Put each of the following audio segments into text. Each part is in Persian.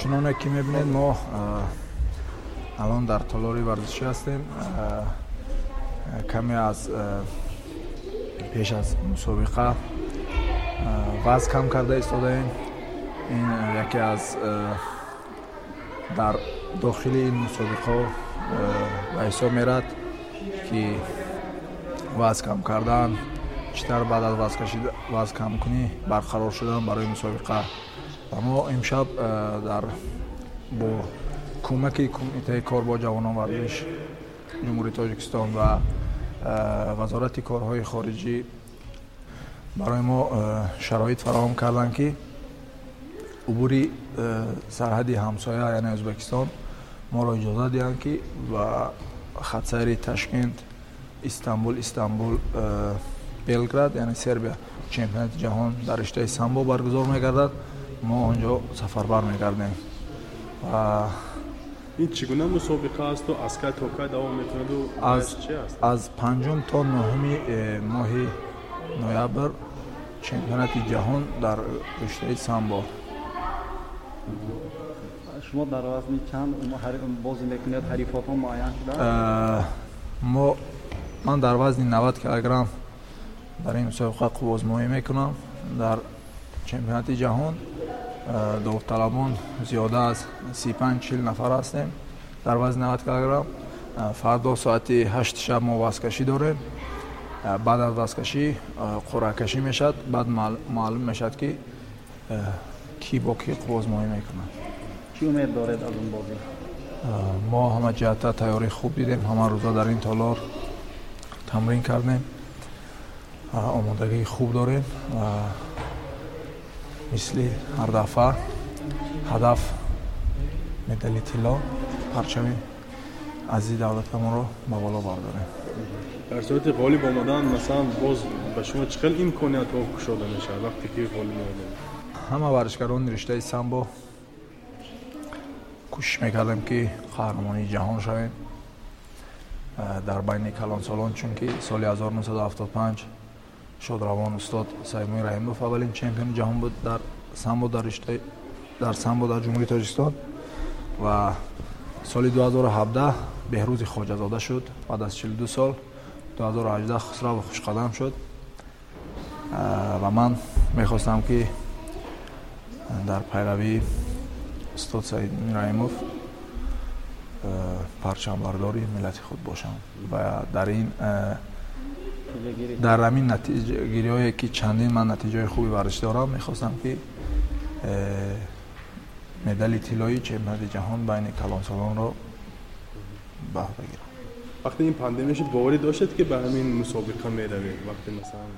чуноне ки мебинед мо алон дар толори варзишӣ ҳастем каме аз пеш аз мусобиқа ваз кам карда истодаем. Ин яке аз дар дохили ин мусобиқаҳо ба ҳисоб мерад ки ваз кам кардан читар баъд аз ваз камкунӣ барқарор шудан барои мусобиқа ما امشب در با کمک کمیته کار با جوانان ورزش جمهوری تاجیکستان و وزارت کارهای خارجی برای ما شرایط فراهم کردند که عبوری سرحد همسایه یعنی ازبکستان ما را اجازه دیدند که و خطسیر تشکند استانبول استانبول بلگراد یعنی سربیا چمپیونات جهان در رشته سمبو برگزار میگردد. ما اونجا سفربر میگردیم و این چگونه مسابقه است و از که تا که دوام می‌توند و از چه است؟ از پنجم تا نهم ماه نویبر چمپیونت جهان در رشته سمبا شما در وزن چند بازی می‌کنید حریفات معین شده؟ ما من در وزن 90 کیلوگرم در این مسابقه قواز می‌کنم در چمپیونت جهان داوطلبان زیاده از 35 40 نفر هستیم. در وزن 90 کیلوگرم فردا ساعت 8 شب ما وزکشی داریم بعد از وزکشی قرعه کشی می‌شد. بعد معلوم می‌شد که کی با کی قوازمایی می‌کنن چی امید دارید از اون بازی؟ ما همه جهت تیاری خوب دیدیم. همه روزا در این تالار تمرین کردیم. آمادگی خوب داریم. و مثل هر هدف مدلی تلا پرچم از این دولت ما رو به بالا برداره در صورت غالب آمدن مثلا باز به شما چقدر امکانیت ها کشاده میشه؟ وقتی که غالب آمدن همه ورزشگران رشته سمبا کوشش می‌کردم که قهرمانی جهان شویم در بین کلان سالان چون که سال 1975 شادروان استاد سیمای رحیموف اولین چمپیون جهان بود در سمبو در رشته در سمبو در جمهوری تاجیکستان و سال 2017 بهروز خواجه‌زاده شد. بعد از 42 سال 2018 خسرو خوشقدم شد. و من می‌خواستم که در پیروی استاد سعید میرایموف پرچم برداری ملت خود باشم. و در این дар ҳамин натиҷагириҳое ки чандин ман натиҷаи хуби варзиш дорам мехостам ки медали тиллои чемпионати ҷаҳон байни калонсолонро баҳр бигирам вақте ин пандемия шуд боварӣ доштед ки ба ҳамин мусобиқа меравед вақте масалан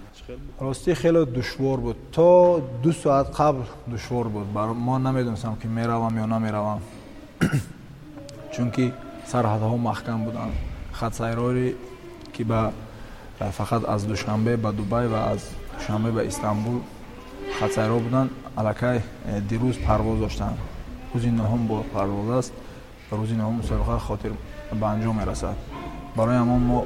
ростӣ хеле душвор буд то ду соат қабл душвор буд мо намедонистам ки меравам ё намеравам чунки сарҳадҳо маҳкам буданд хатсайрори ки ба фақат аз душанбе ба дубай ва аз душанбе ба истанбул хатсайрҳо буданд. Аллакай э, дирӯз парвоз доштанд. Рӯзи нӯҳум бо парвоз аст. Рӯзи нӯҳум мусобиқа хотир ба анҷом мерасад. Барои ҳамон мо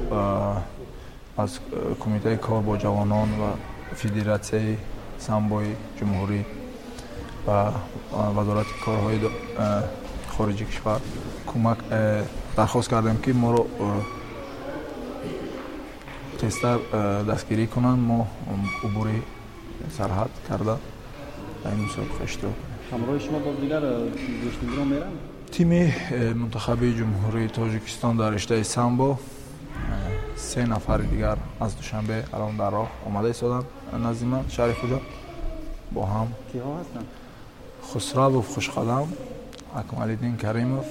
аз кумитаи кор бо ҷавонон ва федератсияи самбои ҷумҳурӣ ва вазорати корҳои хориҷи кишвар кӯмак э, дархост кардем ки моро тезтар э, дастгирӣ кунанд мо убури сарҳад карда дар ин мусобиқа иштирок кунем тими э, мунтахаби ҷумҳурии тоҷикистон дар риштаи самбо се нафари дигар аз душанбе алон дар роҳ омада истоданд назди ман шаҳри хуҷа бо ҳам хусравов хушқадам акмалиддин каримов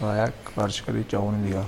ва як варзишгари ҷавони дигар